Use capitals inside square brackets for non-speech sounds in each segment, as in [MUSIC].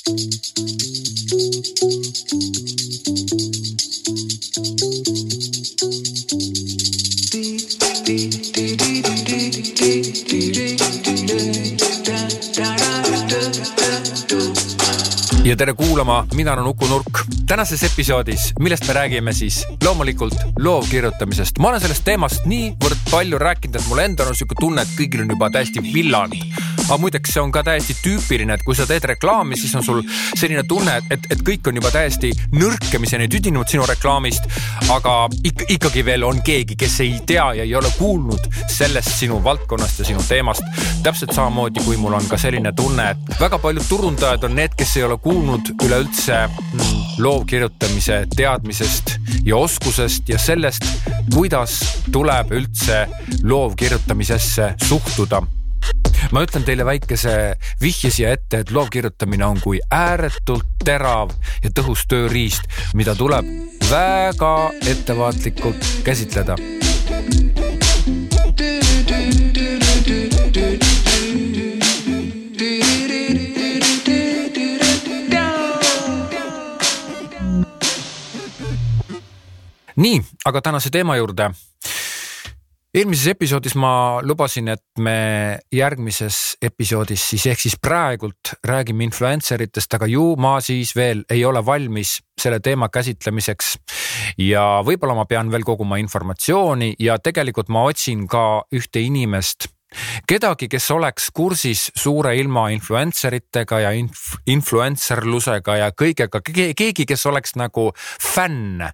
ja tere kuulama, mina olen Uku Nurk. tänases episoodis, millest me räägime siis loomulikult loovkirjutamisest. ma olen sellest teemast niivõrd palju rääkinud, et mul endal on sihuke tunne, et kõigil on juba täiesti villane aga muideks see on ka täiesti tüüpiline, et kui sa teed reklaami, siis on sul selline tunne, et, et, kõik on juba täiesti nõrkemiseni tüdinud sinu reklaamist. aga ikka, ikkagi veel on keegi, kes ei tea ja ei ole kuulnud sellest sinu valdkonnast ja sinu teemast. täpselt samamoodi, kui mul on ka selline tunne, et väga paljud turundajad on need, kes ei ole kuulnud üleüldse mm, loovkirjutamise teadmisest ja oskusest ja sellest, kuidas tuleb üldse loovkirjutamisesse suhtuda ma ütlen teile väikese vihje siia ette, et loovkirjutamine on kui ääretult terav ja tõhus tööriist, mida tuleb väga ettevaatlikult käsitleda. Nii, aga tänase teema juurde eelmises episoodis ma lubasin, et me järgmises episoodis siis ehk siis praegult räägime influencer itest, aga ju ma siis veel ei ole valmis selle teema käsitlemiseks. ja võib-olla ma pean veel koguma informatsiooni ja tegelikult ma otsin ka ühte inimest kedagi, kes oleks kursis suure ilma influencer itega ja inf influencerlusega ja kõigega, keegi, kes oleks nagu fänn,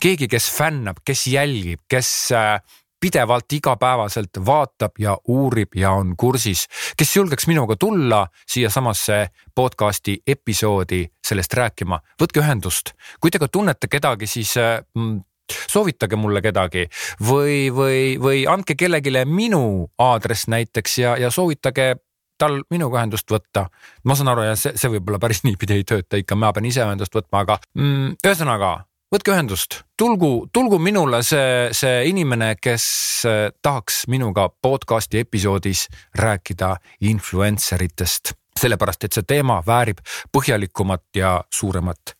keegi, kes fännab, kes jälgib, kes äh, pidevalt igapäevaselt vaatab ja uurib ja on kursis, kes julgeks minuga tulla siiasamasse podcast'i episoodi sellest rääkima, võtke ühendust, kui te ka tunnete kedagi, siis mm, soovitage mulle kedagi. Või, või, või andke kellelegi minu aadress näiteks ja, ja soovitage tal minuga ühendust võtta. ma saan aru ja see, see võib-olla päris niipidi ei tööta, ikka ma pean ise ühendust võtma, aga mm, ühesõnaga võtke ühendust, tulgu, tulgu minule see, see inimene, kes äh, tahaks minuga podcast'i episoodis rääkida influencer itest, sellepärast et see teema väärib põhjalikumat ja suuremat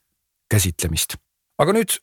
käsitlemist. aga nüüd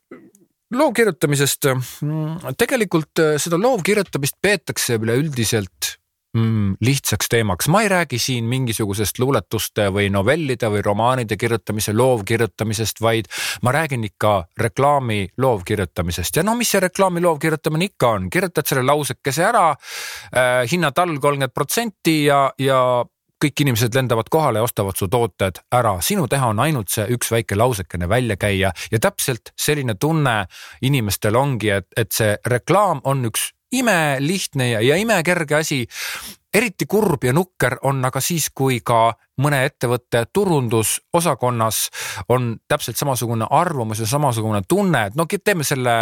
loo kirjutamisest. Mm, tegelikult äh, seda loo kirjutamist peetakse üleüldiselt mm, lihtsaks teemaks. ma ei räägi siin mingisugusest luuletuste või novellide või romaanide kirjutamise loovkirjutamisest, vaid ma räägin ikka reklaami loovkirjutamisest. Ja no mis see reklaami loovkirjutamine ikka on, kirjutad selle lausekese ära äh,, hinnad all kolmkümmend protsenti ja, ja kõik inimesed lendavad kohale ja ostavad su tooted ära, sinu teha on ainult see üks väike lausekene välja käia. Ja täpselt selline tunne inimestel ongi, et, et see reklaam on üks imelihtne ja, ja imekerge asi. eriti kurb ja nukker on aga siis, kui ka mõne ettevõtte turundusosakonnas on täpselt samasugune arvamus ja samasugune tunne, et no teeme selle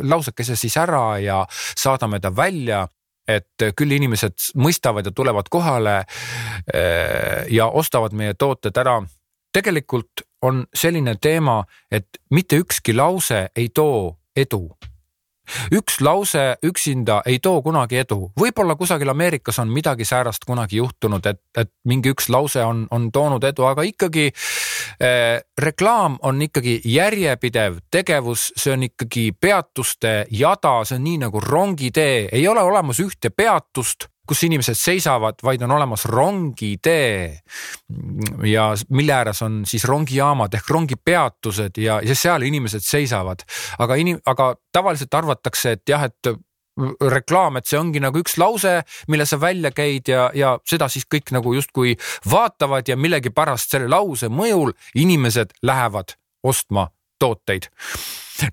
lausekese siis ära ja saadame ta välja et küll inimesed mõistavad ja tulevad kohale eh, ja ostavad meie tooted ära. tegelikult on selline teema, et mitte ükski lause ei too edu üks lause üksinda ei too kunagi edu, võib-olla kusagil Ameerikas on midagi säärast kunagi juhtunud, et, et mingi üks lause on, on toonud edu, aga ikkagi eh, reklaam on ikkagi järjepidev tegevus, see on ikkagi peatuste jada, see on nii nagu rongitee, ei ole olemas ühte peatust kus inimesed seisavad, vaid on olemas rongitee. ja mille ääres on siis rongijaamad ehk rongipeatused ja, ja seal inimesed seisavad. aga inim-, aga tavaliselt arvatakse, et jah, et reklaam, et see ongi nagu üks lause, mille sa välja käid ja, ja seda siis kõik nagu justkui vaatavad ja millegipärast selle lause mõjul inimesed lähevad ostma tooteid.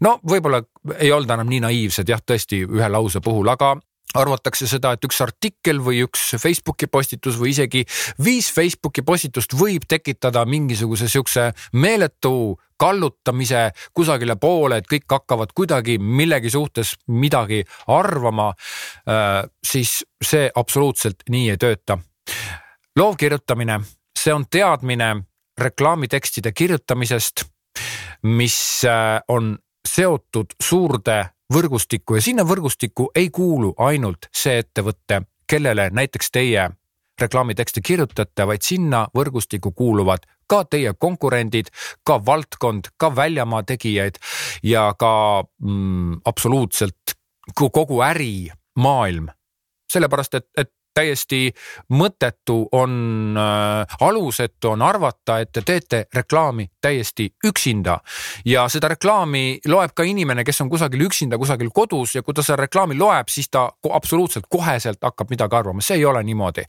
no võib-olla ei olda enam nii naiivsed jah, tõesti ühe lause puhul, aga arvatakse seda, et üks artikkel või üks Facebooki postitus või isegi viis Facebooki postitust võib tekitada mingisuguse siukse meeletu kallutamise kusagile poole, et kõik hakkavad kuidagi millegi suhtes midagi arvama, äh, siis see absoluutselt nii ei tööta. loovkirjutamine, see on teadmine reklaamitekstide kirjutamisest, mis äh, on seotud suurde võrgustikku ja sinna võrgustikku ei kuulu ainult see ettevõte, kellele näiteks teie reklaamitekste kirjutate, vaid sinna võrgustikku kuuluvad ka teie konkurendid, ka valdkond, ka väljamaa tegijaid ja ka mm, absoluutselt kogu ärimaailm. sellepärast, et, et täiesti mõttetu on äh,, alusetu on arvata, et te teete reklaami täiesti üksinda. ja seda reklaami loeb ka inimene, kes on kusagil üksinda, kusagil kodus ja kui ta seda reklaami loeb, siis ta absoluutselt koheselt hakkab midagi arvama, see ei ole niimoodi.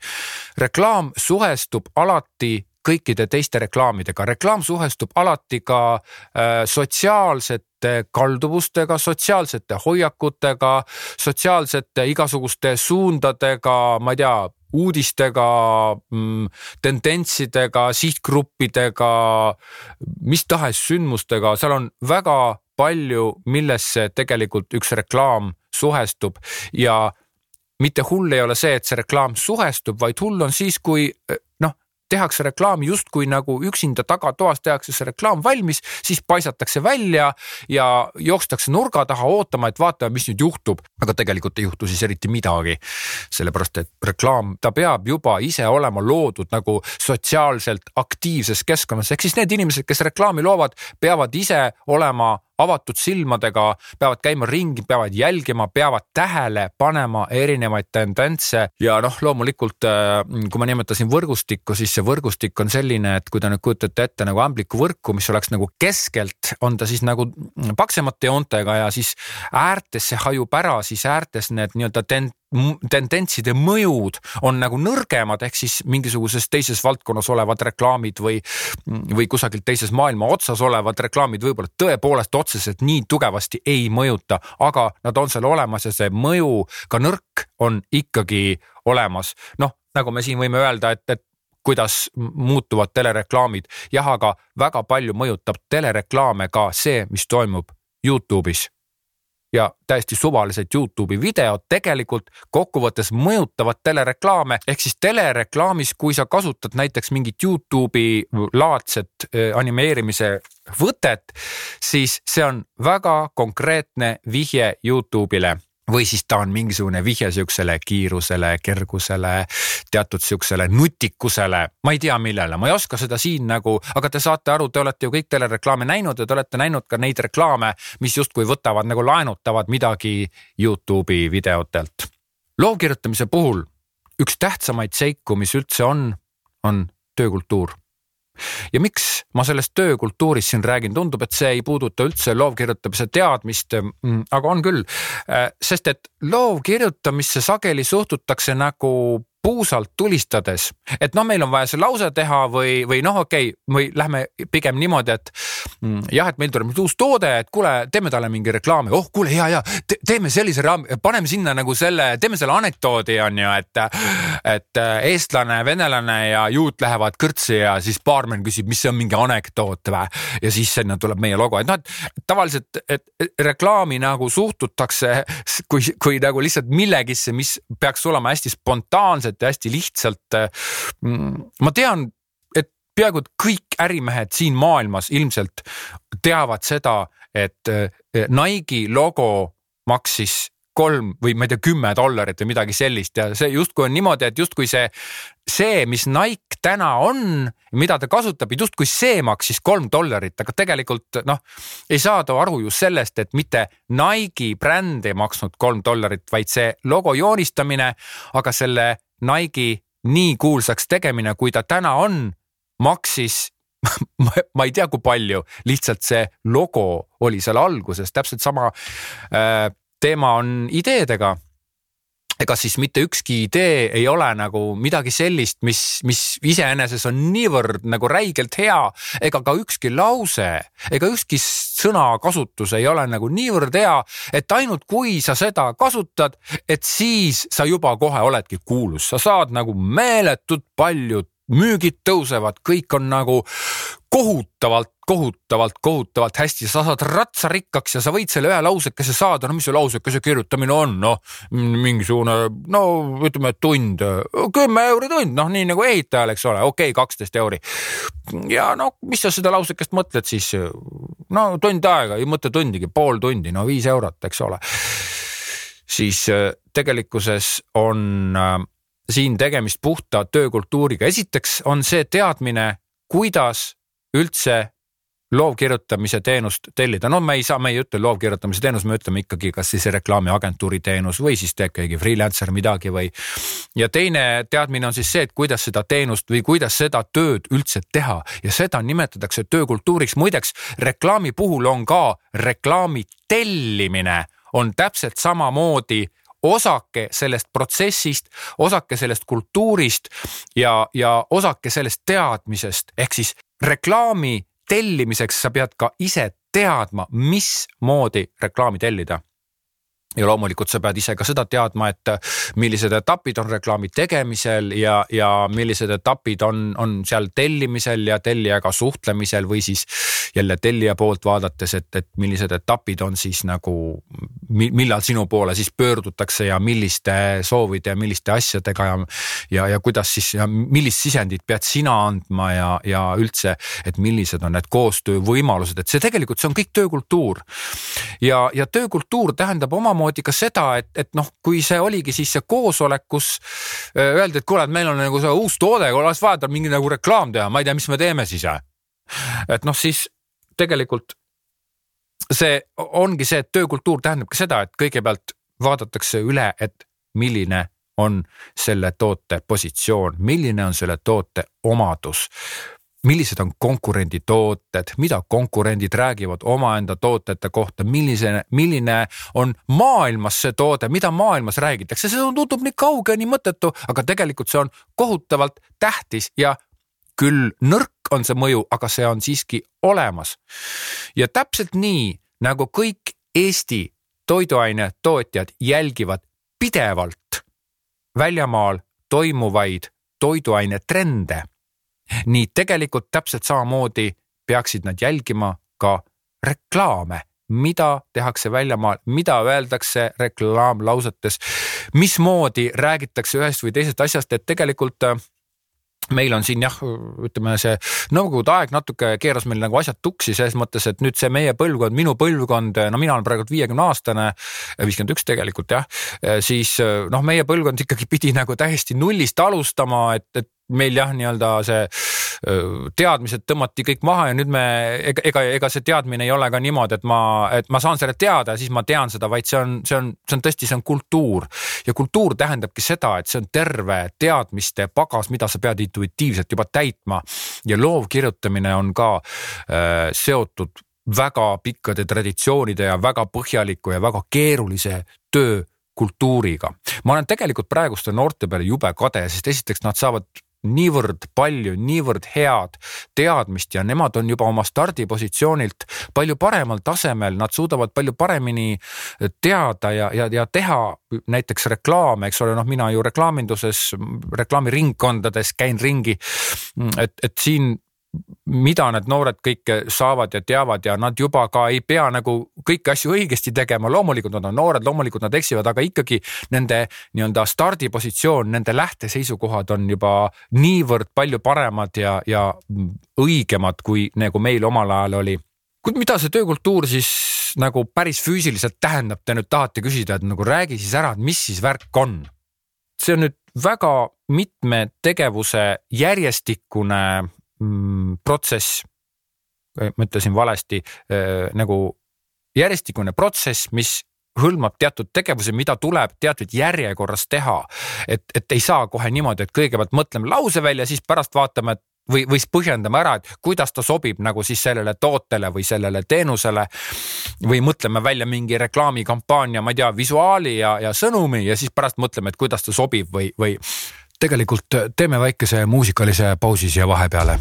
reklaam suhestub alati kõikide teiste reklaamidega. reklaam suhestub alati ka äh, sotsiaalsete kalduvustega, sotsiaalsete hoiakutega, sotsiaalsete igasuguste suundadega, ma ei tea, uudistega mm,, tendentsidega, sihtgruppidega, mis tahes sündmustega, seal on väga palju, millesse tegelikult üks reklaam suhestub ja mitte hull ei ole see, et see reklaam suhestub, vaid hull on siis, kui noh, tehakse reklaami justkui nagu üksinda tagatoas tehakse see reklaam valmis, siis paisatakse välja ja jookstakse nurga taha ootama, et vaatame, mis nüüd juhtub. aga tegelikult ei juhtu siis eriti midagi. sellepärast, et reklaam, ta peab juba ise olema loodud nagu sotsiaalselt aktiivses keskkonnas, ehk siis need inimesed, kes reklaami loovad, peavad ise olema avatud silmadega, peavad käima ringi, peavad jälgima, peavad tähele panema erinevaid tendentse. Ja noh, loomulikult äh, kui ma nimetasin võrgustikku, siis see võrgustik on selline, et kui te nüüd kujutate ette nagu ämblikuvõrku, mis oleks nagu keskelt, on ta siis nagu paksemate joontega ja siis äärtes see hajub ära, siis äärtes need nii-öelda ten-, tendentside mõjud on nagu nõrgemad, ehk siis mingisuguses teises valdkonnas olevad reklaamid või, või kusagilt teises maailma otsas olevad reklaamid võib-olla tõepoolest otseselt nii tugevasti ei mõjuta, aga nad on seal olemas ja see mõju, ka nõrk, on ikkagi olemas. noh, nagu me siin võime öelda, et, et kuidas muutuvad telereklaamid. jah, aga väga palju mõjutab telereklaame ka see, mis toimub Youtube'is ja täiesti suvalised Youtube'i videod tegelikult kokkuvõttes mõjutavad telereklaame. Ehk siis telereklaamis, kui sa kasutad näiteks mingit Youtube'i laadset äh, animeerimise võtet, siis see on väga konkreetne vihje Youtube'ile või siis ta on mingisugune vihje siuksele kiirusele, kergusele, teatud siuksele nutikusele, ma ei tea, millele, ma ei oska seda siin nagu, aga te saate aru, te olete ju kõik telereklaame näinud ja te olete näinud ka neid reklaame, mis justkui võtavad nagu laenutavad midagi Youtube'i videotelt. loo kirjutamise puhul üks tähtsamaid seiku, mis üldse on, on töökultuur ja miks ma sellest töökultuurist siin räägin, tundub, et see ei puuduta üldse loovkirjutamise teadmist, mm, aga on küll, äh, sest et loovkirjutamisse sageli suhtutakse nagu puusalt tulistades, et noh, meil on vaja see lause teha või, või noh, okei okay,, või lähme pigem niimoodi, et mm, jah, et meil tuleb nüüd uus toode, et kuule, teeme talle mingi reklaami, oh kuule, ja, ja te, teeme sellise raami, paneme sinna nagu selle, teeme selle anekdoodi on ju, et, et äh, eestlane, venelane ja juut lähevad kõrtsi ja siis baarmen küsib, mis see on mingi anekdoot või? Ja siis sinna tuleb meie logo, et noh, et tavaliselt, et reklaami nagu suhtutakse kui, kui nagu lihtsalt millegisse, mis peaks olema hästi spontaanselt ja hästi lihtsalt. Äh, mm, ma tean, et peaaegu kõik ärimehed siin maailmas ilmselt teavad seda, et äh, Nike'i logo maksis kolm või ma ei tea, kümme dollarit või midagi sellist ja see justkui on niimoodi, et justkui see, see, mis Nike täna on, mida ta kasutab, justkui see maksis kolm dollarit, aga tegelikult noh, ei saada aru ju sellest, et mitte Nike'i bränd ei maksnud kolm dollarit, vaid see logo joonistamine, aga selle Nike'i nii kuulsaks tegemine, kui ta täna on, maksis [LAUGHS] ma ei tea, kui palju, lihtsalt see logo oli seal alguses, täpselt sama äh, teema on ideedega ega siis mitte ükski idee ei ole nagu midagi sellist, mis, mis iseenesest on niivõrd nagu räigelt hea, ega ka ükski lause ega ükski sõnakasutus ei ole nagu niivõrd hea, et ainult kui sa seda kasutad, et siis sa juba kohe oledki kuulus, sa saad nagu meeletult palju müügid tõusevad, kõik on nagu kohutavalt, kohutavalt, kohutavalt hästi, sa saad ratsarikkaks ja sa võid selle ühe lausekese saada, no mis see lausekese kirjutamine on, noh mingisugune, no ütleme tund, kümme euri tund, noh nii nagu ehitajal, eks ole, okei okay,, kaksteist euri. ja no mis sa seda lausekest mõtled siis? no tund aega, ei mõtle tundigi, pool tundi, no viis eurot, eks ole. siis äh, tegelikkuses on äh, siin tegemist puhta töökultuuriga. esiteks on see teadmine, kuidas üldse loovkirjutamise teenust tellida, no me ei saa, me ei ütle loovkirjutamise teenus, me ütleme ikkagi, kas siis reklaamiagentuuri teenus või siis teeb keegi freelancer midagi või. ja teine teadmine on siis see, et kuidas seda teenust või kuidas seda tööd üldse teha ja seda nimetatakse töökultuuriks. muideks reklaami puhul on ka reklaami tellimine on täpselt samamoodi osake sellest protsessist, osake sellest kultuurist ja, ja osake sellest teadmisest. Ehk siis reklaami tellimiseks sa pead ka ise teadma, mismoodi reklaami tellida ja loomulikult sa pead ise ka seda teadma, et millised etapid on reklaami tegemisel ja, ja millised etapid on, on seal tellimisel ja tellijaga suhtlemisel või siis jälle tellija poolt vaadates, et, et millised etapid on siis nagu, millal sinu poole siis pöördutakse ja milliste soovide ja milliste asjadega ja, ja, ja kuidas siis ja millist sisendit pead sina andma ja, ja üldse, et millised on need koostöövõimalused, et see tegelikult, see on kõik töökultuur. ja, ja töökultuur tähendab omamoodi samamoodi ka seda, et, et noh, kui see oligi siis see koosolek, kus äh, öeldi, et kuule, et meil on nagu see uus toode, oleks vaja tal mingi nagu reklaam teha, ma ei tea, mis me teeme siis. et noh, siis tegelikult see ongi see, et töökultuur tähendabki seda, et kõigepealt vaadatakse üle, et milline on selle toote positsioon, milline on selle toote omadus millised on konkurendi tooted, mida konkurendid räägivad omaenda tootete kohta, millise, milline on maailmas see toode, mida maailmas räägitakse, see tundub nii kauge, nii mõttetu, aga tegelikult see on kohutavalt tähtis ja küll nõrk on see mõju, aga see on siiski olemas. ja täpselt nii nagu kõik Eesti toiduainetootjad jälgivad pidevalt väljamaal toimuvaid toiduainetrende nii tegelikult täpselt samamoodi peaksid nad jälgima ka reklaame, mida tehakse väljamaal, mida öeldakse reklaamlausetes, mismoodi räägitakse ühest või teisest asjast, et tegelikult äh, meil on siin jah, ütleme see nõukogude aeg natuke keeras meil nagu asjad tuksi selles mõttes, et nüüd see meie põlvkond, minu põlvkond, no mina olen praegu viiekümne aastane, viiskümmend üks tegelikult jah, siis noh, meie põlvkond ikkagi pidi nagu täiesti nullist alustama, et, et meil jah, nii-öelda see teadmised tõmmati kõik maha ja nüüd me ega, ega, ega see teadmine ei ole ka niimoodi, et ma, et ma saan selle teada ja siis ma tean seda, vaid see on, see on, see on tõesti, see on kultuur. ja kultuur tähendabki seda, et see on terve teadmiste pagas, mida sa pead intuitiivselt juba täitma ja loovkirjutamine on ka äh, seotud väga pikkade traditsioonide ja väga põhjaliku ja väga keerulise töö kultuuriga. ma olen tegelikult praeguste noorte peale jube kade, sest esiteks nad saavad niivõrd palju, niivõrd head teadmist ja nemad on juba oma stardipositsioonilt palju paremal tasemel, nad suudavad palju paremini teada ja, ja, ja teha näiteks reklaame, eks ole, noh, mina ju reklaaminduses, reklaamiringkondades käin ringi. et, et siin mida need noored kõike saavad ja teavad ja nad juba ka ei pea nagu kõiki asju õigesti tegema, loomulikult nad on noored, loomulikult nad eksivad, aga ikkagi nende nii-öelda stardipositsioon, nende lähteseisukohad on juba niivõrd palju paremad ja, ja õigemad, kui nagu meil omal ajal oli. kuid mida see töökultuur siis nagu päris füüsiliselt tähendab, te nüüd tahate küsida, et nagu räägi siis ära, et mis siis värk on? see on nüüd väga mitme tegevuse järjestikune mm, protsess, ma ütlesin valesti äh, nagu järjestikune protsess, mis hõlmab teatud tegevusi, mida tuleb teatud järjekorras teha. et, et ei saa kohe niimoodi, et kõigepealt mõtleme lause välja, siis pärast vaatame, et või, või siis põhjendame ära, et kuidas ta sobib nagu siis sellele tootele või sellele teenusele. või mõtleme välja mingi reklaamikampaania, ma ei tea, visuaali ja, ja sõnumi ja siis pärast mõtleme, et kuidas ta sobib või, või tegelikult teeme väikese muusikalise pausi siia vahepeale.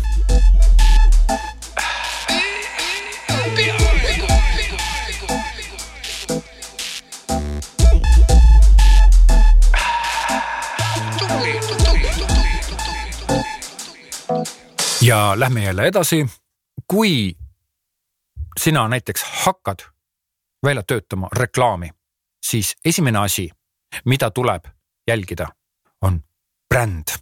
ja lähme jälle edasi. kui sina näiteks hakkad välja töötama reklaami, siis esimene asi, mida tuleb jälgida, on bränd.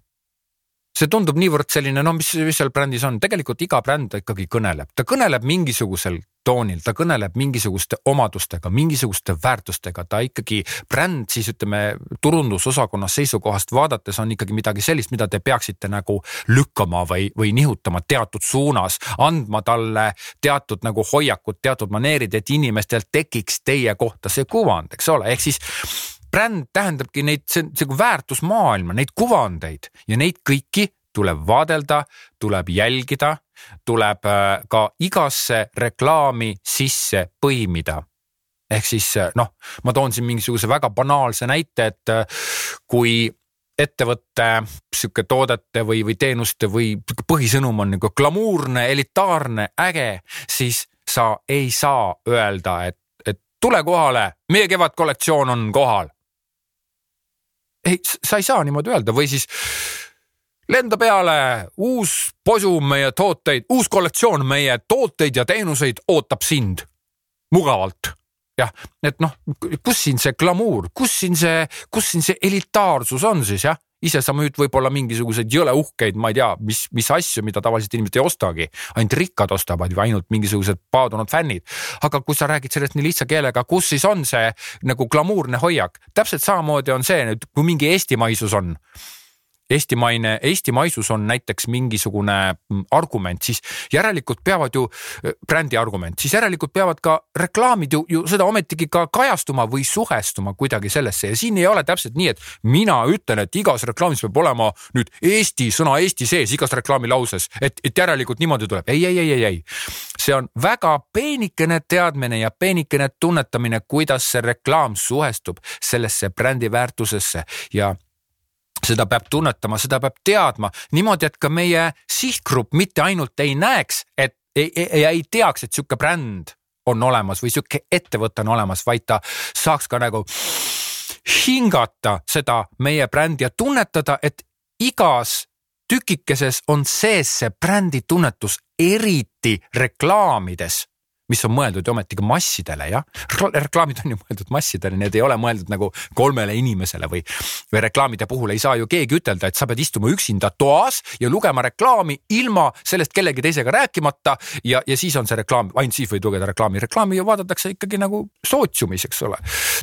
see tundub niivõrd selline, no mis, mis seal brändis on, tegelikult iga bränd ikkagi kõneleb, ta kõneleb mingisugusel toonil, ta kõneleb mingisuguste omadustega, mingisuguste väärtustega, ta ikkagi bränd siis ütleme turundusosakonna seisukohast vaadates on ikkagi midagi sellist, mida te peaksite nagu lükkama või, või nihutama teatud suunas, andma talle teatud nagu hoiakud, teatud maneerid, et inimestel tekiks teie kohta see kuvand, eks ole, ehk siis bränd tähendabki neid, see on nagu väärtusmaailma, neid kuvandeid ja neid kõiki tuleb vaadelda, tuleb jälgida, tuleb äh, ka igasse reklaami sisse põimida ehk siis äh, noh, ma toon siin mingisuguse väga banaalse näite, et äh, kui ettevõtte sihuke toodete või, või teenuste või põhisõnum on nagu glamuurne, elitaarne, äge, siis sa ei saa öelda, et, et tule kohale, meie kevadkollektsioon on kohal. Ei, sa ei saa niimoodi öelda. Või siis lenda peale, uus posum meie tooteid, uus kollektsioon meie tooteid ja teenuseid ootab sind mugavalt. Jah, et noh, kus siin see glamuur, kus siin see, kus siin see elitaarsus on siis jah, ise sa müüd võib-olla mingisuguseid jõle uhkeid, ma ei tea, mis, mis asju, mida tavaliselt inimesed ei ostagi, ainult rikkad ostavad või ainult mingisugused paadunud fännid. aga kui sa räägid sellest nii lihtsa keelega, kus siis on see nagu glamuurne hoiak, täpselt samamoodi on see nüüd, kui mingi eestimaisus on eestimaine, eestimaisus on näiteks mingisugune mm, argument, siis järelikult peavad ju, brändi argument, siis järelikult peavad ka reklaamid ju, ju seda ometigi ka kajastuma või suhestuma kuidagi sellesse ja siin ei ole täpselt nii, et mina ütlen, et igas reklaamis peab olema nüüd Eesti sõna Eesti sees igas reklaamilauses, et, et järelikult niimoodi tuleb. ei, ei, ei, ei, ei. see on väga peenikene teadmine ja peenikene tunnetamine, kuidas see reklaam suhestub sellesse brändi väärtusesse ja seda peab tunnetama, seda peab teadma. Niimoodi, et ka meie sihtgrupp mitte ainult ei näeks, et ei, ei, ei, teaks, et sihuke bränd on olemas või sihuke ettevõte on olemas, vaid ta saaks ka nagu hingata seda meie brändi ja tunnetada, et igas tükikeses on sees see brändi tunnetus, eriti reklaamides mis on mõeldud ju ometigi massidele, jah. reklaamid on ju mõeldud massidele, need ei ole mõeldud nagu kolmele inimesele või, või reklaamide puhul ei saa ju keegi ütelda, et sa pead istuma üksinda toas ja lugema reklaami ilma sellest kellegi teisega rääkimata ja, ja siis on see reklaam, ainult siis võid lugeda reklaami. reklaami ju vaadatakse ikkagi nagu sootsiumis, eks ole.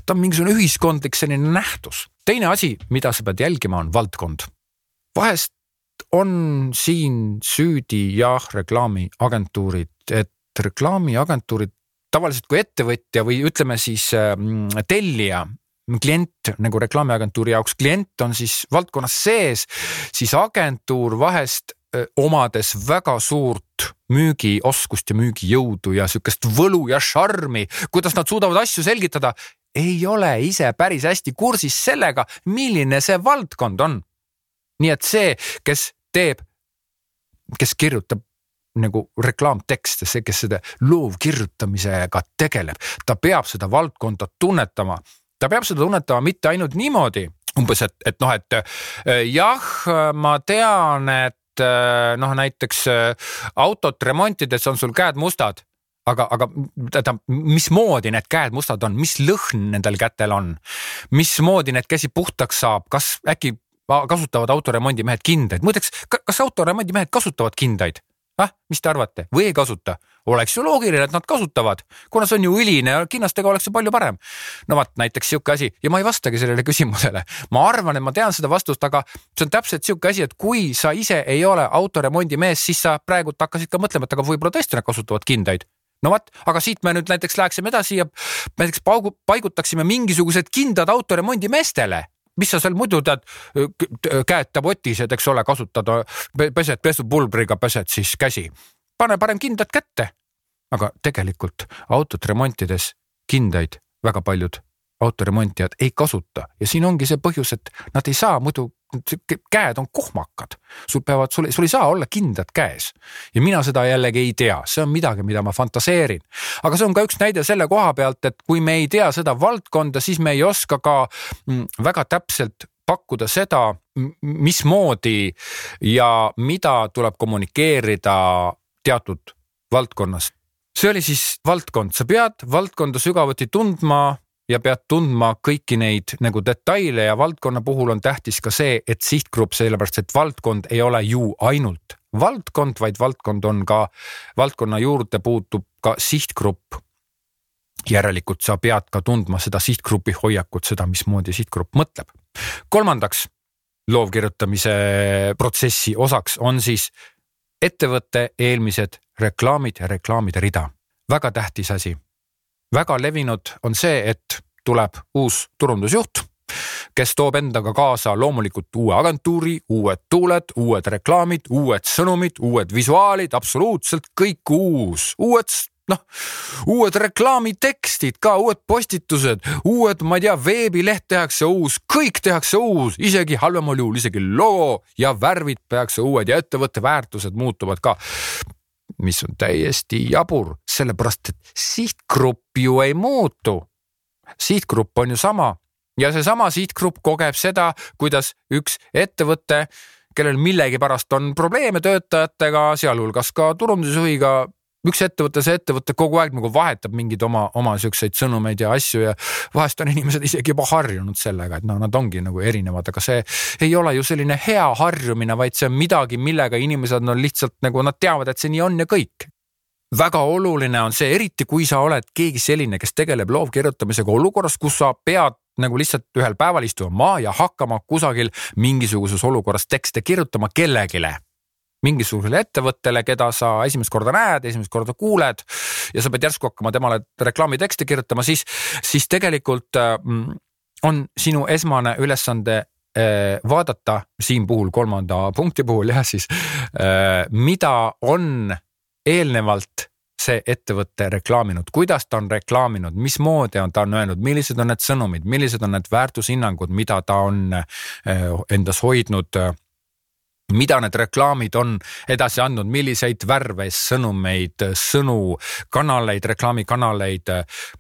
ta on mingisugune ühiskondlik selline nähtus. teine asi, mida sa pead jälgima, on valdkond. vahest on siin süüdi jah, reklaamiagentuurid, et reklaamiagentuurid tavaliselt kui ettevõtja või ütleme siis äh, tellija, klient nagu reklaamiagentuuri jaoks, klient on siis valdkonnas sees, siis agentuur vahest äh, omades väga suurt müügioskust ja müügijõudu ja sihukest võlu ja šarmi, kuidas nad suudavad asju selgitada, ei ole ise päris hästi kursis sellega, milline see valdkond on. nii et see, kes teeb, kes kirjutab nagu reklaamtekste, see, kes seda loovkirjutamisega tegeleb, ta peab seda valdkonda tunnetama. ta peab seda tunnetama mitte ainult niimoodi, umbes, et, et noh, et äh, jah, ma tean, et äh, noh, näiteks äh, autot remontides on sul käed mustad aga, aga tähendab, mismoodi need käed mustad on, mis lõhn nendel kätel on, mismoodi need käsi puhtaks saab, kas äkki kasutavad autoremondimehed kindaid, muideks, kas autoremondimehed kasutavad kindaid? Ah, mis te arvate või ei kasuta? oleks ju loogiline, et nad kasutavad, kuna see on ju õline ja kinnastega oleks see palju parem. no vot, näiteks sihuke asi ja ma ei vastagi sellele küsimusele. ma arvan, et ma tean seda vastust, aga see on täpselt sihuke asi, et kui sa ise ei ole autoremondimees, siis sa praegult hakkasid ka mõtlema, et aga võib-olla tõesti nad kasutavad kindaid no vot, aga siit me nüüd näiteks läheksime edasi ja näiteks paigutaksime mingisugused kindad autoremondimeestele mis sa seal muidu tead, käed tabotised, eks ole, kasutad, pesed pesupulbriga, pesed siis käsi. pane parem kindad kätte. aga tegelikult autot remontides kindaid väga paljud autoremontijad ei kasuta ja siin ongi see põhjus, et nad ei saa muidu, käed on kohmakad, sul peavad, sul, sul ei saa olla kindad käes. ja mina seda jällegi ei tea, see on midagi, mida ma fantaseerin. aga see on ka üks näide selle koha pealt, et kui me ei tea seda valdkonda, siis me ei oska ka mm, väga täpselt pakkuda seda, mismoodi ja mida tuleb kommunikeerida teatud valdkonnas see oli siis valdkond, sa pead valdkonda sügavuti tundma ja pead tundma kõiki neid nagu detaile ja valdkonna puhul on tähtis ka see, et sihtgrupp, sellepärast et valdkond ei ole ju ainult valdkond, vaid valdkond on ka, valdkonna juurde puutub ka sihtgrupp. järelikult sa pead ka tundma seda sihtgrupi hoiakut, seda, mismoodi sihtgrupp mõtleb. kolmandaks loovkirjutamise protsessi osaks on siis ettevõtte eelmised reklaamid ja reklaamide rida. väga tähtis asi. Väga levinud on see, et tuleb uus turundusjuht, kes toob endaga kaasa loomulikult uue agentuuri, uued tuuled, uued reklaamid, uued sõnumid, uued visuaalid, absoluutselt kõik uus, uued noh, uued reklaamitekstid ka, uued postitused, uued, ma ei tea, veebileht tehakse uus, kõik tehakse uus, isegi halvemal juhul isegi logo ja värvid tehakse uued ja ettevõtte väärtused muutuvad ka mis on täiesti jabur, sellepärast et sihtgrupp ju ei muutu. sihtgrupp on ju sama ja seesama sihtgrupp kogeb seda, kuidas üks ettevõte, kellel millegipärast on probleeme töötajatega, sealhulgas ka turundusjuhiga, üks ettevõte, see ettevõte kogu aeg nagu vahetab mingeid oma, oma siukseid sõnumeid ja asju ja vahest on inimesed isegi juba harjunud sellega, et noh, nad ongi nagu erinevad, aga see ei ole ju selline hea harjumine, vaid see on midagi, millega inimesed on lihtsalt nagu nad teavad, et see nii on ja kõik. Väga oluline on see, eriti kui sa oled keegi selline, kes tegeleb loovkirjutamisega olukorras, kus sa pead nagu lihtsalt ühel päeval istuma maha ja hakkama kusagil mingisuguses olukorras tekste kirjutama kellelegi mingisugusele ettevõttele, keda sa esimest korda näed, esimest korda kuuled ja sa pead järsku hakkama temale reklaamitekste kirjutama, siis, siis tegelikult mm, on sinu esmane ülesande äh, vaadata siin puhul kolmanda punkti puhul jah, siis äh, mida on eelnevalt see ettevõte reklaaminud, kuidas ta on reklaaminud, mismoodi on ta on öelnud, millised on need sõnumid, millised on need väärtushinnangud, mida ta on äh, endas hoidnud mida need reklaamid on edasi andnud, milliseid värve, sõnumeid, sõnu, kanaleid, reklaamikanaleid,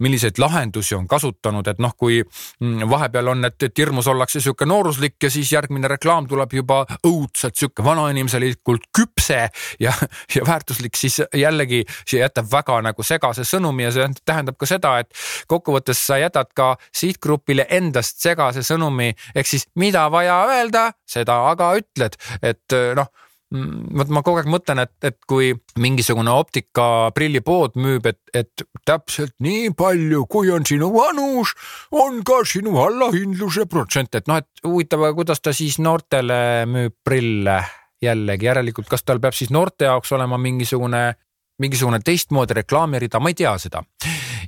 milliseid lahendusi on kasutanud, et noh, kui mm, vahepeal on, et, et hirmus ollakse sihuke nooruslik ja siis järgmine reklaam tuleb juba õudselt sihuke vanainimeselikult küpse ja, ja väärtuslik, siis jällegi see jätab väga nagu segase sõnumi ja see tähendab ka seda, et kokkuvõttes sa jätad ka sihtgrupile endast segase sõnumi, ehk siis mida vaja öelda, seda aga ütled, et et eh, noh vot ma kogu aeg mõtlen, et, et kui mingisugune optikaprillipood müüb, et, et täpselt nii palju, kui on sinu vanus, on ka sinu allahindluse protsent, et noh, et huvitav, aga kuidas ta siis noortele müüb prille jällegi, järelikult, kas tal peab siis noorte jaoks olema mingisugune, mingisugune teistmoodi reklaamirida, ma ei tea seda.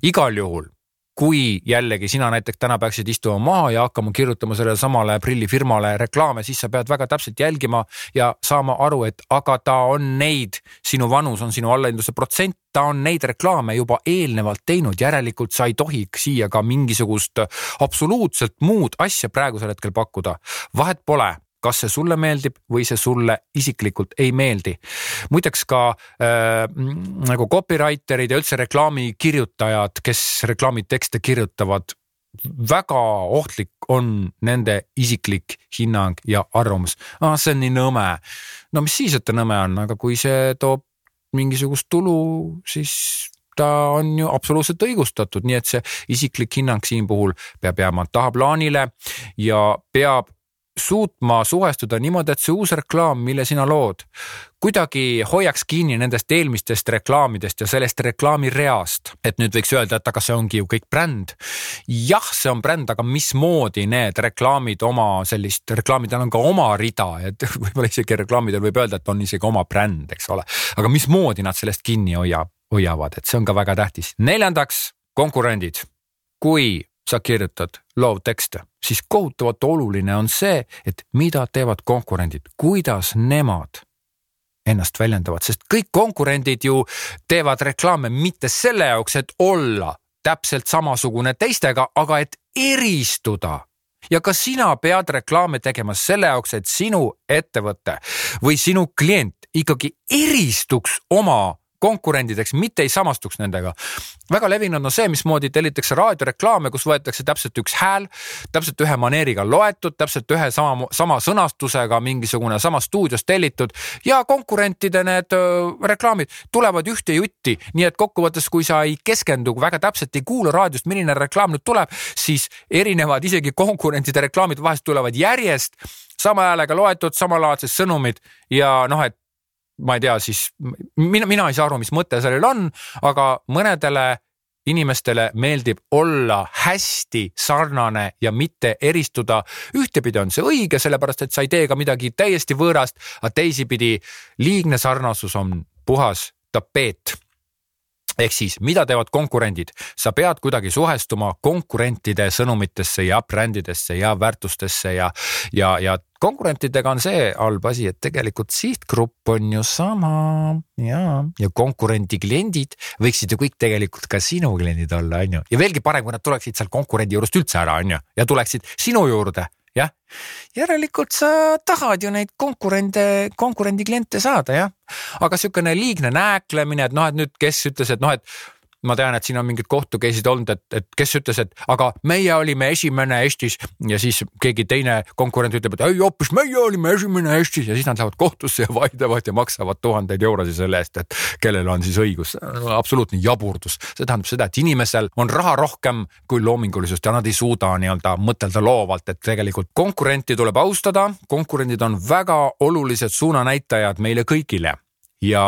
igal juhul kui jällegi sina näiteks täna peaksid istuma maha ja hakkama kirjutama sellele samale prillifirmale reklaame, siis sa pead väga täpselt jälgima ja saama aru, et aga ta on neid, sinu vanus on sinu allahindluse protsent, ta on neid reklaame juba eelnevalt teinud, järelikult sa ei tohi siia ka mingisugust absoluutselt muud asja praegusel hetkel pakkuda. vahet pole, kas see sulle meeldib või see sulle isiklikult ei meeldi. muideks ka äh, nagu copywriter'id ja üldse reklaamikirjutajad, kes reklaamitekste kirjutavad, väga ohtlik on nende isiklik hinnang ja arvamus ah,. see on nii nõme. no mis siis, et ta nõme on, aga kui see toob mingisugust tulu, siis ta on ju absoluutselt õigustatud, nii et see isiklik hinnang siin puhul peab jääma tahaplaanile ja peab suutma suhestuda niimoodi, et see uus reklaam, mille sina lood, kuidagi hoiaks kinni nendest eelmistest reklaamidest ja sellest reklaamireast. et nüüd võiks öelda, et aga see ongi ju kõik bränd. jah, see on bränd, aga mismoodi need reklaamid oma sellist, reklaamidel on ka oma rida, et [LAUGHS] võib-olla isegi reklaamidel võib öelda, et on isegi oma bränd, eks ole. aga mismoodi nad sellest kinni hoiab, hoiavad, et see on ka väga tähtis. neljandaks, konkurendid. kui sa kirjutad loovtekste, siis kohutavalt oluline on see, et mida teevad konkurendid, kuidas nemad ennast väljendavad, sest kõik konkurendid ju teevad reklaame mitte selle jaoks, et olla täpselt samasugune teistega, aga et eristuda. Ja ka sina pead reklaame tegema selle jaoks, et sinu ettevõte või sinu klient ikkagi eristuks oma konkurendideks, mitte ei samastuks nendega. väga levinud on see, mismoodi tellitakse raadioreklaame, kus võetakse täpselt üks hääl, täpselt ühe maneeriga loetud, täpselt ühe sama, sama sõnastusega mingisugune sama stuudios tellitud ja konkurentide need reklaamid tulevad ühte jutti, nii et kokkuvõttes, kui sa ei keskendu väga täpselt, ei kuula raadiost, milline reklaam nüüd tuleb, siis erinevad isegi konkurentide reklaamid vahest tulevad järjest sama häälega loetud, samalaadsed sõnumid ja noh, et ma ei tea, siis mina, mina ei saa aru, mis mõte sellel on, aga mõnedele inimestele meeldib olla hästi sarnane ja mitte eristuda. ühtepidi on see õige, sellepärast et sa ei tee ka midagi täiesti võõrast, aga teisipidi liigne sarnasus on puhas tapeet ehk siis, mida teevad konkurendid, sa pead kuidagi suhestuma konkurentide sõnumitesse ja brändidesse ja väärtustesse ja, ja, ja konkurentidega on see halb asi, et tegelikult sihtgrupp on ju sama. Ja, ja konkurendi kliendid võiksid ju kõik tegelikult ka sinu kliendid olla, on ju, ja veelgi parem, kui nad tuleksid sealt konkurendi juurest üldse ära, on ju, ja tuleksid sinu juurde jah, järelikult sa tahad ju neid konkurente, konkurendi kliente saada, jah. aga sihukene liigne nääklemine, et noh, et nüüd, kes ütles, et noh, et ma tean, et siin on mingid kohtu case'id olnud, et, et kes ütles, et aga meie olime esimene Eestis ja siis keegi teine konkurent ütleb, et ei hoopis meie olime esimene Eestis ja siis nad lähevad kohtusse ja [LAUGHS] vaidlevad ja maksavad tuhandeid eurosid selle eest, et kellel on siis õigus. absoluutne jaburdus, see tähendab seda, et inimesel on raha rohkem kui loomingulisust ja nad ei suuda nii-öelda mõtelda loovalt, et tegelikult konkurenti tuleb austada, konkurendid on väga olulised suunanäitajad meile kõigile ja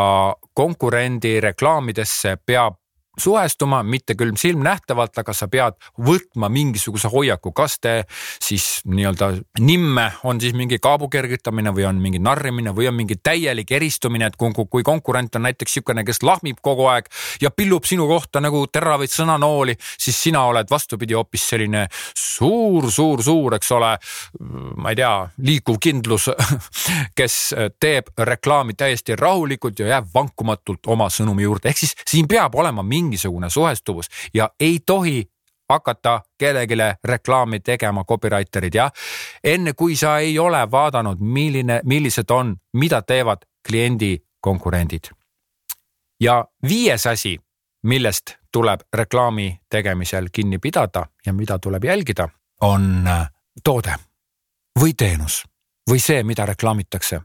konkurendi reklaamidesse peab suhestuma, mitte küll silmnähtavalt, aga sa pead võtma mingisuguse hoiaku, kas te siis nii-öelda nimme on siis mingi kaabu kergitamine või on mingi narrimine või on mingi täielik eristumine, et kui, kui konkurent on näiteks niisugune, kes lahmib kogu aeg ja pillub sinu kohta nagu teravaid sõnanooli, siis sina oled vastupidi hoopis selline suur-suur-suur, eks ole, ma ei tea, liikuv kindlus, [LAUGHS] kes teeb reklaami täiesti rahulikult ja jääb vankumatult oma sõnumi juurde, ehk siis siin peab olema mingi mingisugune suhestuvus ja ei tohi hakata kellelegi reklaami tegema, copywriter'id jah. enne kui sa ei ole vaadanud, milline, millised on, mida teevad kliendi konkurendid. ja viies asi, millest tuleb reklaami tegemisel kinni pidada ja mida tuleb jälgida, on äh, toode või teenus või see, mida reklaamitakse.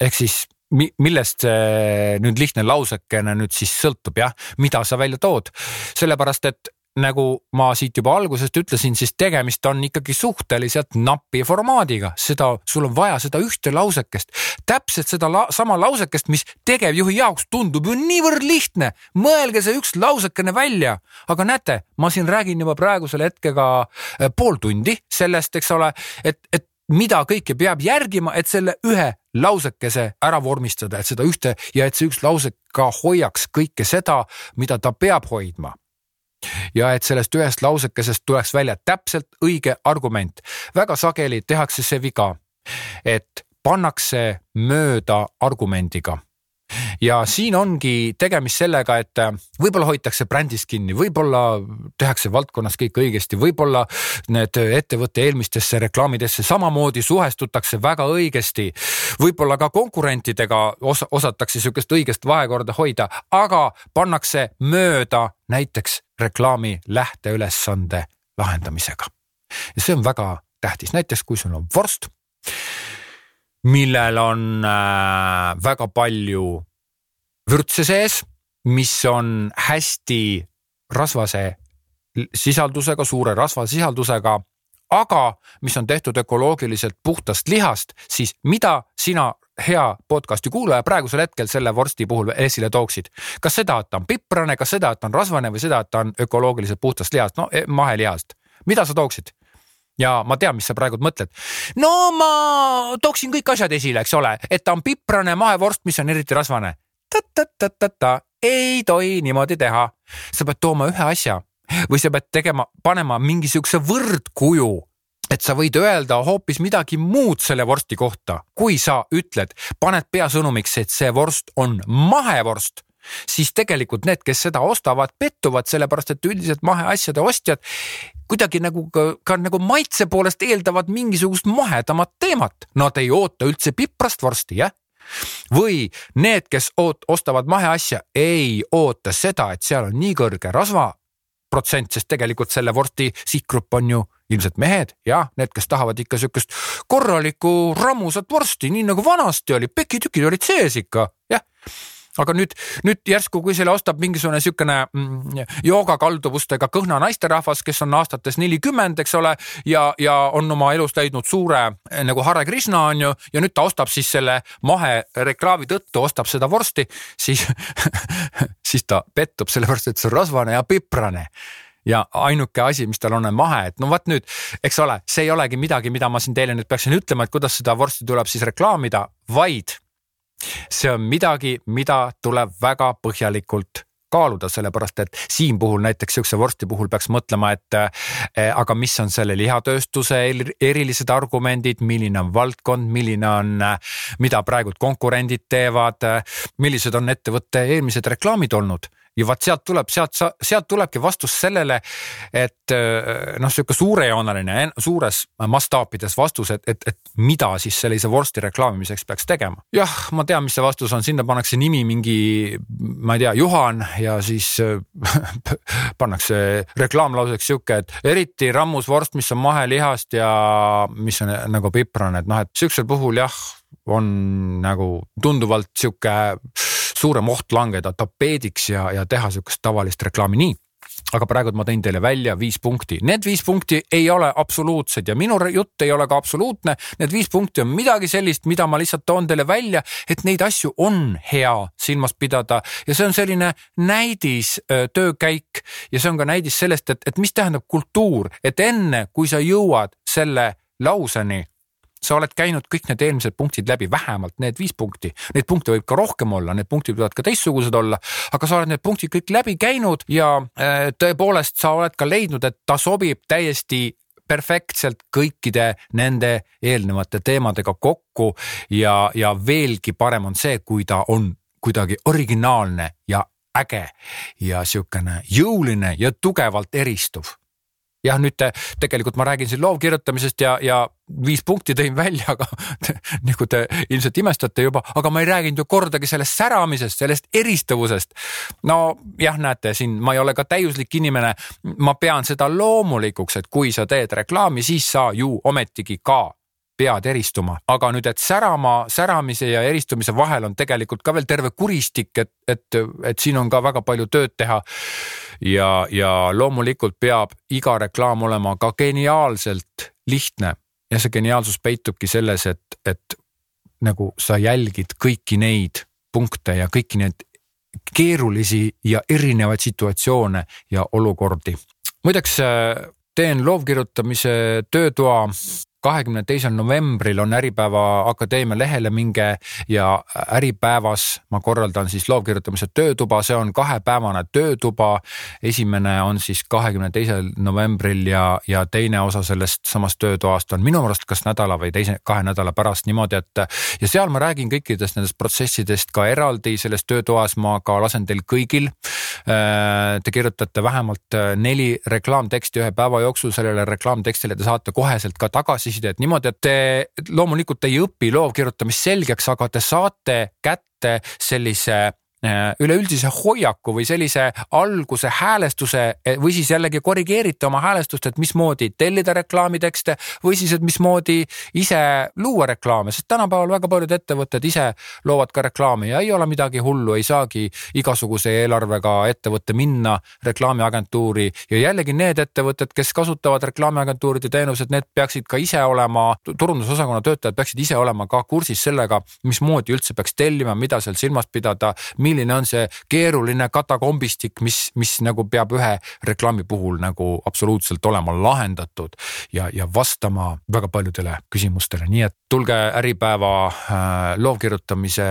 ehk siis millest see nüüd lihtne lausekene nüüd siis sõltub jah, mida sa välja tood, sellepärast et nagu ma siit juba algusest ütlesin, siis tegemist on ikkagi suhteliselt napi formaadiga, seda, sul on vaja seda ühte lausekest, täpselt seda la, sama lausekest, mis tegevjuhi jaoks tundub ju niivõrd lihtne. mõelge see üks lausekene välja, aga näete, ma siin räägin juba praegusel hetkega eh, pool tundi sellest, eks ole, et, et mida kõike peab järgima, et selle ühe lausekese ära vormistada, et seda ühte ja et see üks lause ka hoiaks kõike seda, mida ta peab hoidma. ja et sellest ühest lausekesest tuleks välja täpselt õige argument. väga sageli tehakse see viga, et pannakse mööda argumendiga ja siin ongi tegemist sellega, et äh, võib-olla hoitakse brändist kinni, võib-olla tehakse valdkonnas kõik õigesti, võib-olla need ettevõtte eelmistesse reklaamidesse samamoodi suhestutakse väga õigesti. võib-olla ka konkurentidega os osatakse sihukest õigest vahekorda hoida, aga pannakse mööda näiteks reklaami lähteülesande lahendamisega. ja see on väga tähtis, näiteks kui sul on vorst millel on äh, väga palju vürtse sees, mis on hästi rasvase sisaldusega, suure rasvasisaldusega, aga mis on tehtud ökoloogiliselt puhtast lihast, siis mida sina hea podcast'i kuulaja praegusel hetkel selle vorsti puhul esile tooksid. kas seda, et ta on piprane, kas seda, et ta on rasvane või seda, et ta on ökoloogiliselt puhtast lihast, no e, mahelihast, mida sa tooksid? Ja ma tean, mis sa praegu mõtled. no ma tooksin kõik asjad esile, eks ole, et ta on piprane mahevorst, mis on eriti rasvane. ta-ta-ta-ta-ta, ei tohi niimoodi teha. sa pead tooma ühe asja või sa pead tegema, panema mingisuguse võrdkuju et sa võid öelda hoopis midagi muud selle vorsti kohta, kui sa ütled, paned peasõnumiks, et see vorst on mahevorst siis tegelikult need, kes seda ostavad, pettuvad, sellepärast et üldiselt maheasjade ostjad kuidagi nagu ka, ka nagu maitse poolest eeldavad mingisugust mahedamat teemat. Nad ei oota üldse piprast vorsti, jah. Või need, kes oot, ostavad maheasja, ei oota seda, et seal on nii kõrge rasvaprotsent, sest tegelikult selle vorsti sihtgrupp on ju ilmselt mehed ja need, kes tahavad ikka siukest korralikku rammusat vorsti, nii nagu vanasti oli, pekitükid olid sees ikka, jah aga nüüd, nüüd järsku, kui selle ostab mingisugune niisugune mm, joogakalduvustega kõhna naisterahvas, kes on aastates nelikümmend, eks ole, ja, ja on oma elus leidnud suure eh, nagu Hare Krishna on ju, ja nüüd ta ostab siis selle mahereklaami tõttu, ostab seda vorsti, siis [LAUGHS] siis ta pettub sellepärast, et see on rasvane ja piprane. Ja ainuke asi, mis tal on, on mahe, et no vot nüüd, eks ole, see ei olegi midagi, mida ma siin teile nüüd peaksin ütlema, et kuidas seda vorsti tuleb siis reklaamida, vaid see on midagi, mida tuleb väga põhjalikult kaaluda, sellepärast et siin puhul näiteks siukse vorsti puhul peaks mõtlema, et eh, aga mis on selle lihatööstuse erilised argumendid, milline on valdkond, milline on, mida praegult konkurendid teevad, millised on ettevõtte eelmised reklaamid olnud ja vaat sealt tuleb, sealt, sealt tulebki vastus sellele, et äh, noh, sihuke suurejooneline, suures mastaapides vastus, et, et, et mida siis sellise vorsti reklaamimiseks peaks tegema. jah, ma tean, mis see vastus on, sinna pannakse nimi mingi, ma ei tea, Juhan ja siis äh, [LAUGHS] pannakse reklaamlauseks sihuke, et eriti rammus vorst, mis on mahelihast ja mis on nagu piprane, et noh, et sihukesel puhul jah, on nagu tunduvalt sihuke suurem oht langeda tapeediks ja, ja teha sihukest tavalist reklaami. Nii aga praegu ma tõin teile välja viis punkti, need viis punkti ei ole absoluutsed ja minu jutt ei ole ka absoluutne. Need viis punkti on midagi sellist, mida ma lihtsalt toon teile välja, et neid asju on hea silmas pidada. Ja see on selline näidis töökäik ja see on ka näidis sellest, et, et mis tähendab kultuur, et enne kui sa jõuad selle lauseni sa oled käinud kõik need eelmised punktid läbi, vähemalt need viis punkti. Neid punkte võib ka rohkem olla, need punktid võivad ka teistsugused olla, aga sa oled need punktid kõik läbi käinud ja äh, tõepoolest sa oled ka leidnud, et ta sobib täiesti perfektselt kõikide nende eelnevate teemadega kokku ja, ja veelgi parem on see, kui ta on kuidagi originaalne ja äge ja niisugune jõuline ja tugevalt eristuv jah, nüüd te, tegelikult ma räägin siin loovkirjutamisest ja, ja viis punkti tõin välja, aga [LAUGHS] nagu te ilmselt imestate juba, aga ma ei rääkinud ju kordagi sellest säramisest, sellest eristuvusest. no jah, näete siin, ma ei ole ka täiuslik inimene. ma pean seda loomulikuks, et kui sa teed reklaami, siis sa ju ometigi ka pead eristuma, aga nüüd, et särama, säramise ja eristumise vahel on tegelikult ka veel terve kuristik, et, et, et siin on ka väga palju tööd teha. Ja, ja loomulikult peab iga reklaam olema ka geniaalselt lihtne ja see geniaalsus peitubki selles, et, et nagu sa jälgid kõiki neid punkte ja kõiki neid keerulisi ja erinevaid situatsioone ja olukordi. muideks teen loovkirjutamise töötoa kahekümne teisel novembril on Äripäeva Akadeemia lehele minge ja Äripäevas ma korraldan siis loovkirjutamise töötuba, see on kahepäevane töötuba. esimene on siis kahekümne teisel novembril ja, ja teine osa sellest samast töötoast on minu meelest kas nädala või teise, kahe nädala pärast niimoodi, et ja seal ma räägin kõikidest nendest protsessidest ka eraldi selles töötoas, ma ka lasen teil kõigil. Äh, te kirjutate vähemalt neli reklaamteksti ühe päeva jooksul, sellele reklaamtekstile te saate koheselt ka tagasi tagasisidet niimoodi, et te loomulikult ei õpi loovkirjutamist selgeks, aga te saate kätte sellise üleüldise hoiaku või sellise alguse häälestuse eh, või siis jällegi korrigeerite oma häälestust, et mismoodi tellida reklaamitekste või siis, et mismoodi ise luua reklaame, sest tänapäeval väga paljud ettevõtted ise loovad ka reklaami ja ei ole midagi hullu, ei saagi igasuguse eelarvega ettevõtte minna reklaamiagentuuri ja jällegi need ettevõtted, kes kasutavad reklaamiagentuuride teenused, need peaksid ka ise olema, turundusosakonna töötajad peaksid ise olema ka kursis sellega, mismoodi üldse peaks tellima, mida seal silmas pidada milline on see keeruline katakombistik, mis, mis nagu peab ühe reklaami puhul nagu absoluutselt olema lahendatud ja, ja vastama väga paljudele küsimustele, nii et tulge Äripäeva äh, loovkirjutamise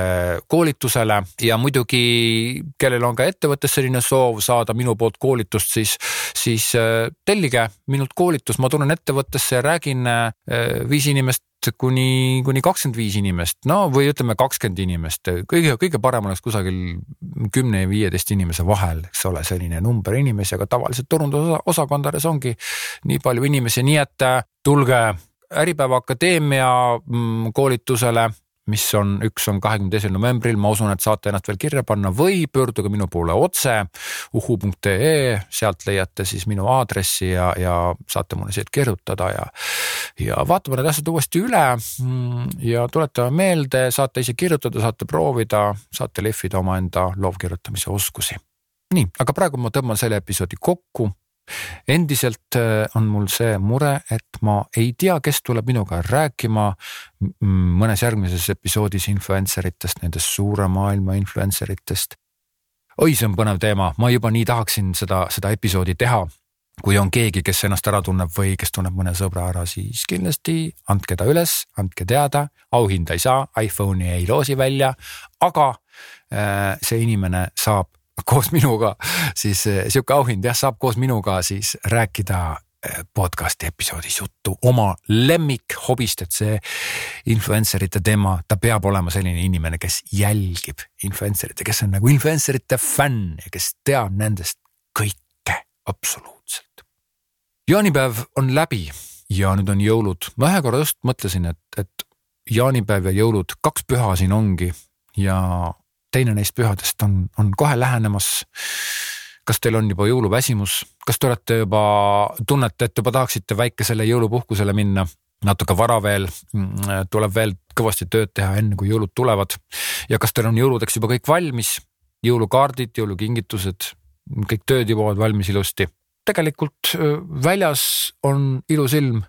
koolitusele ja muidugi, kellel on ka ettevõttes selline soov saada minu poolt koolitust, siis, siis äh, tellige minult koolitus, ma tulen ettevõttesse ja räägin äh, viis inimest kuni, kuni kakskümmend viis inimest, no või ütleme kakskümmend inimest, kõige, kõige parem oleks kusagil kümne ja viieteist inimese vahel, eks ole, selline number inimesi, aga tavaliselt turundusosakondades ongi nii palju inimesi, nii et tulge Äripäeva Akadeemia mm, koolitusele mis on, üks on kahekümne teisel novembril, ma usun, et saate ennast veel kirja panna või pöörduge minu poole otse uhu.ee, sealt leiate siis minu aadressi ja, ja saate mulle siit kirjutada ja, ja vaatame need asjad uuesti üle. Mm, ja tuletame meelde, saate ise kirjutada, saate proovida, saate lihvida omaenda loovkirjutamise oskusi. nii, aga praegu ma tõmban selle episoodi kokku endiselt äh, on mul see mure, et ma ei tea, kes tuleb minuga rääkima mõnes järgmises episoodis influencer itest, nendest suure maailma influencer itest. oi, see on põnev teema, ma juba nii tahaksin seda, seda episoodi teha. kui on keegi, kes ennast ära tunneb või kes tunneb mõne sõbra ära, siis kindlasti andke ta üles, andke teada, auhinda ei saa, iPhone'i ei loosi välja, aga äh, see inimene saab koos minuga siis eh, sihuke auhind jah, saab koos minuga siis rääkida eh, podcast'i episoodis juttu oma lemmikhobist, et see influencer ite teema, ta peab olema selline inimene, kes jälgib influencer ite, kes on nagu influencer ite fänn ja kes teab nendest kõike absoluutselt. jaanipäev on läbi ja nüüd on jõulud, ma ühe korra just mõtlesin, et, et jaanipäev ja jõulud, kaks püha siin ongi ja teine neist pühadest on, on kohe lähenemas. kas teil on juba jõuluväsimus, kas te olete juba, tunnete, et juba tahaksite väikesele jõulupuhkusele minna? natuke vara veel, mm, tuleb veel kõvasti tööd teha, enne kui jõulud tulevad. ja kas teil on jõuludeks juba kõik valmis? jõulukaardid, jõulukingitused, kõik tööd jõuavad valmis ilusti. tegelikult väljas on ilus ilm.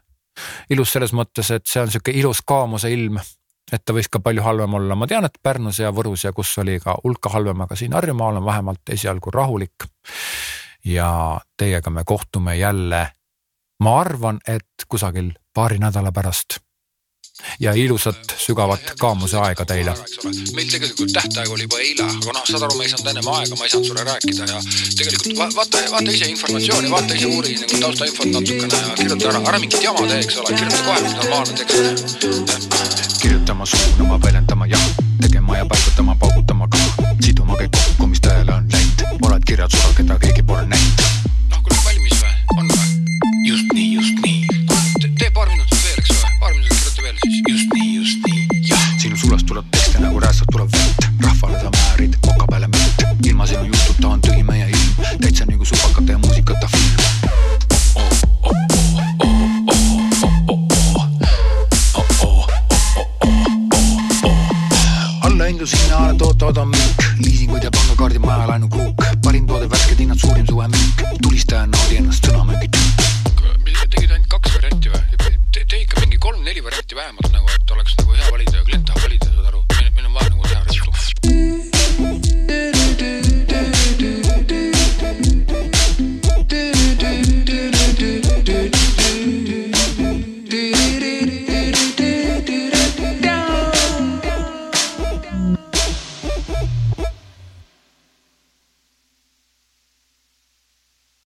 ilus selles mõttes, et see on sihuke ilus kaamuse ilm et ta võis ka palju halvem olla, ma tean, et Pärnus ja Võrus ja kus oli ka hulka halvem, aga siin Harjumaal on vähemalt esialgu rahulik. ja teiega me kohtume jälle, ma arvan, et kusagil paari nädala pärast ja ilusat sügavat kaamuse aega teile. meil tegelikult tähtaeg oli juba eile, aga noh, saad aru, ma ei saanud ennem aega, ma ei saanud sulle rääkida ja tegelikult va vaata, vaata ise informatsiooni, vaata ise uuri nagu taustainfot natukene ja kirjuta ära, ära mingit jama tee, eks ole, kirjuta kohe mingi normaalne tekst. kirjutama, suunama, väljendama jah, tegema ja paigutama, paugutama